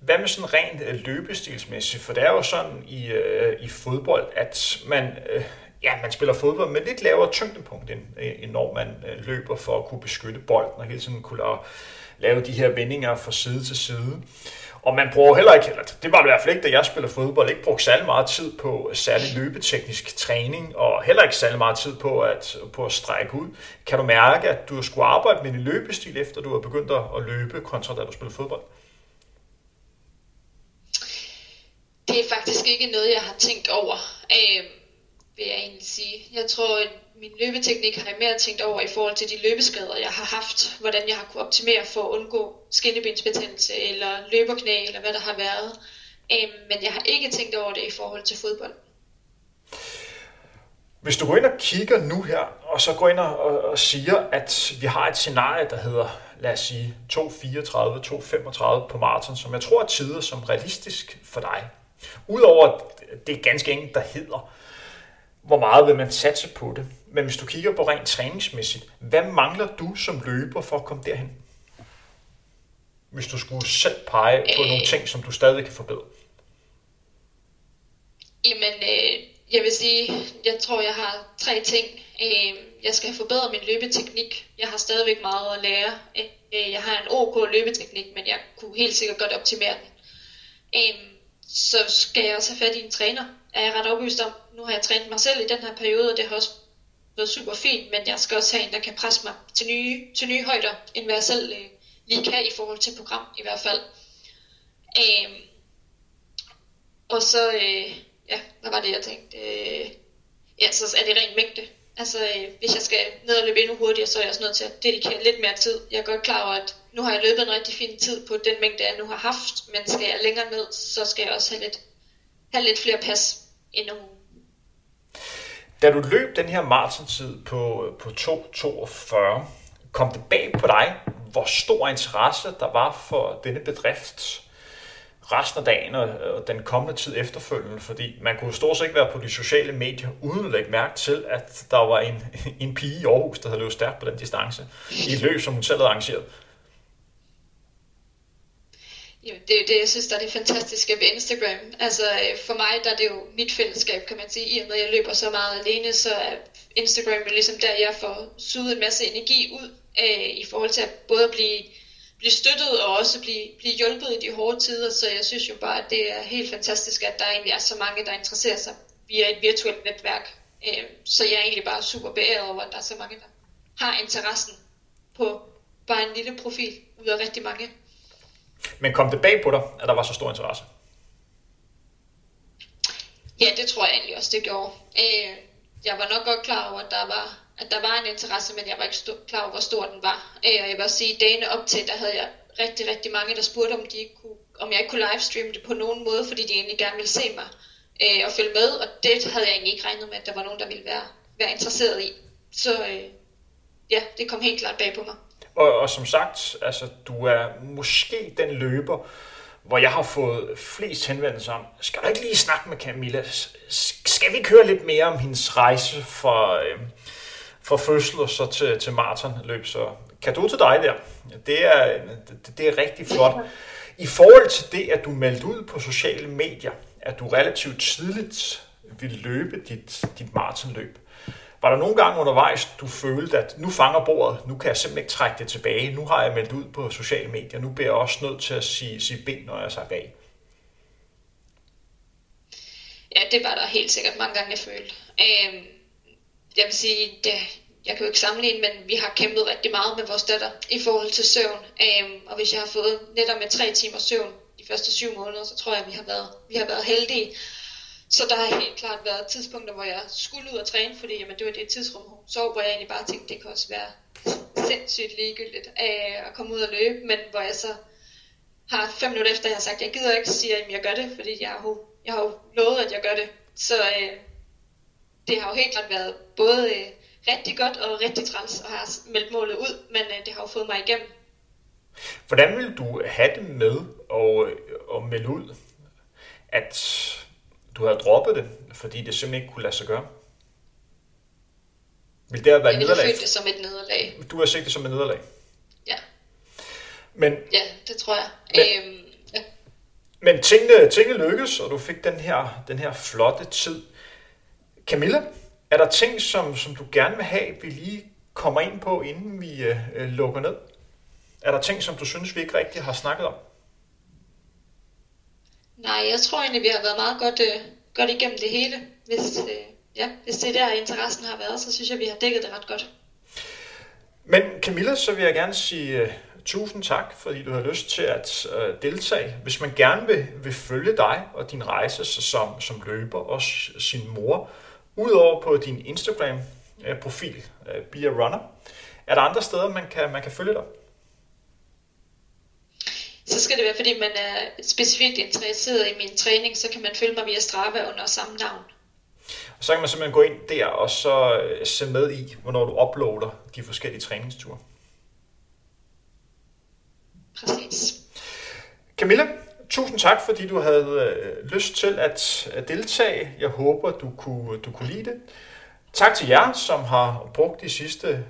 hvad med sådan rent øh, løbestilsmæssigt? For det er jo sådan i, øh, i fodbold, at man, øh, ja, man spiller fodbold med lidt lavere tyngdepunkt, end, øh, end når man øh, løber for at kunne beskytte bolden og hele tiden kunne lave, lave de her vendinger fra side til side. Og man bruger heller ikke, eller det var i hvert fald ikke, da jeg spiller fodbold, ikke brugt særlig meget tid på øh, særlig løbeteknisk træning, og heller ikke særlig meget tid på at, på at strække ud. Kan du mærke, at du skulle arbejde med din løbestil, efter du har begyndt at løbe, kontra da du spillede fodbold? Det er faktisk ikke noget, jeg har tænkt over, øh, vil jeg egentlig sige. Jeg tror, min løbeteknik har jeg mere tænkt over i forhold til de løbeskader, jeg har haft. Hvordan jeg har kunne optimere for at undgå skinnebensbetændelse eller løberknæ, eller hvad der har været. Øhm, men jeg har ikke tænkt over det i forhold til fodbold. Hvis du går ind og kigger nu her, og så går ind og, og siger, at vi har et scenarie, der hedder, lad os sige, 2.34, 2.35 på maraton, som jeg tror er tider som realistisk for dig. Udover det ganske enkelt, der hedder, hvor meget vil man satse på det. Men hvis du kigger på rent træningsmæssigt, hvad mangler du som løber for at komme derhen? Hvis du skulle selv pege på øh, nogle ting, som du stadig kan forbedre. Jamen, øh, jeg vil sige, jeg tror, jeg har tre ting. Øh, jeg skal have forbedret min løbeteknik. Jeg har stadigvæk meget at lære. Øh, jeg har en OK løbeteknik, men jeg kunne helt sikkert godt optimere den. Øh, så skal jeg også have fat i en træner, er jeg ret overbevist om. Nu har jeg trænet mig selv i den her periode, og det har også noget super fint, men jeg skal også have en, der kan presse mig til nye, til nye højder, end hvad jeg selv øh, lige kan i forhold til program i hvert fald. Øhm, og så, øh, ja, hvad var det, jeg tænkte? Øh, ja, så er det ren mængde. Altså, øh, hvis jeg skal ned og løbe endnu hurtigere, så er jeg også nødt til at dedikere lidt mere tid. Jeg er godt klar over, at nu har jeg løbet en rigtig fin tid på den mængde, jeg nu har haft, men skal jeg længere ned, så skal jeg også have lidt, have lidt flere pas endnu. Da du løb den her maratontid på, øh, på 2.42, kom det bag på dig, hvor stor interesse der var for denne bedrift resten af dagen og den kommende tid efterfølgende, fordi man kunne stort set ikke være på de sociale medier, uden at lægge mærke til, at der var en, en pige i Aarhus, der havde løbet stærkt på den distance, i et løb, som hun selv havde arrangeret. Det er det, jeg synes, der er det fantastiske ved Instagram. Altså øh, for mig, der er det jo mit fællesskab, kan man sige. I og med, at jeg løber så meget alene, så er Instagram jo ligesom der, jeg får suget en masse energi ud øh, i forhold til at både blive blive støttet og også blive, blive hjulpet i de hårde tider, så jeg synes jo bare, at det er helt fantastisk, at der egentlig er så mange, der interesserer sig via et virtuelt netværk. Øh, så jeg er egentlig bare super beæret over, at der er så mange, der har interessen på bare en lille profil ud af rigtig mange. Men kom det bag på dig, at der var så stor interesse? Ja, det tror jeg egentlig også, det gjorde. Øh, jeg var nok godt klar over, at der var at der var en interesse, men jeg var ikke stå- klar over, hvor stor den var. Øh, og jeg vil også sige, at dagene op til, der havde jeg rigtig, rigtig mange, der spurgte, om, de ikke kunne, om jeg ikke kunne livestreame det på nogen måde, fordi de egentlig gerne ville se mig øh, og følge med, og det havde jeg egentlig ikke regnet med, at der var nogen, der ville være, være interesseret i. Så øh, ja, det kom helt klart bag på mig. Og, og som sagt, altså, du er måske den løber, hvor jeg har fået flest henvendelser om, skal du ikke lige snakke med Camilla? Skal vi køre lidt mere om hendes rejse for, øh, fra fødsel og så til, til maratonløb. Så du til dig der. Det er, det, det er rigtig flot. I forhold til det, at du meldte ud på sociale medier, at du relativt tidligt ville løbe dit, dit maratonløb, var der nogle gange undervejs, du følte, at nu fanger bordet, nu kan jeg simpelthen ikke trække det tilbage, nu har jeg meldt ud på sociale medier, nu bliver jeg også nødt til at sige, sige ben, når jeg er sagt af? Ja, det var der helt sikkert mange gange, jeg følte. Øh, jeg vil sige, det, jeg kan jo ikke sammenligne, men vi har kæmpet rigtig meget med vores datter i forhold til søvn. Øhm, og hvis jeg har fået netop med tre timer søvn de første syv måneder, så tror jeg, at vi har været, vi har været heldige. Så der har helt klart været tidspunkter, hvor jeg skulle ud og træne, fordi jamen, det var det tidsrum, hun sov, hvor jeg egentlig bare tænkte, det kan også være sindssygt ligegyldigt uh, at komme ud og løbe, men hvor jeg så har fem minutter efter, jeg har sagt, at jeg gider ikke, sige, at jeg gør det, fordi jeg har jo, jeg har jo lovet, at jeg gør det. Så øh, det har jo helt klart været både øh, rigtig godt og rigtig træls og har meldt målet ud, men øh, det har jo fået mig igennem. Hvordan vil du have det med at, øh, at melde ud, at du havde droppet det, fordi det simpelthen ikke kunne lade sig gøre? Vil det have været jeg nederlag? Jeg det som et nederlag. Du har set det som et nederlag? Ja. Men, ja, det tror jeg. Men, øhm, ja. men tingene, tingene lykkedes, og du fik den her, den her flotte tid. Camilla, er der ting, som, som du gerne vil have, vi lige kommer ind på, inden vi øh, lukker ned? Er der ting, som du synes, vi ikke rigtig har snakket om? Nej, jeg tror egentlig, vi har været meget godt, øh, godt igennem det hele. Hvis, øh, ja, hvis det der interessen har været, så synes jeg, vi har dækket det ret godt. Men Camilla, så vil jeg gerne sige uh, tusind tak, fordi du har lyst til at uh, deltage. Hvis man gerne vil, vil følge dig og din rejse så som, som løber, og sin mor, Udover på din Instagram-profil, øh, øh, Be a Runner, er der andre steder, man kan, man kan følge dig? Så skal det være, fordi man er specifikt interesseret i min træning, så kan man følge mig via Strava under samme navn. Og så kan man simpelthen gå ind der og så øh, se med i, hvornår du uploader de forskellige træningsture. Præcis. Camilla, tusind tak, fordi du havde øh, lyst til at, at deltage. Jeg håber, du kunne, du kunne lide det. Tak til jer, som har brugt de sidste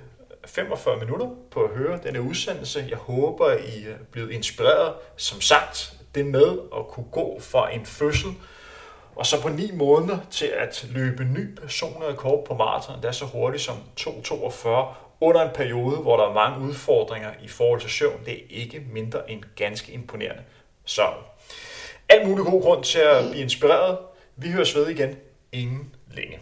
45 minutter på at høre denne udsendelse. Jeg håber, I er blevet inspireret. Som sagt, det med at kunne gå fra en fødsel og så på ni måneder til at løbe ny personrekord på maraton, der er så hurtigt som 2.42 under en periode, hvor der er mange udfordringer i forhold til søvn. Det er ikke mindre end ganske imponerende. Så alt mulig god grund til at blive inspireret. Vi høres ved igen inden længe.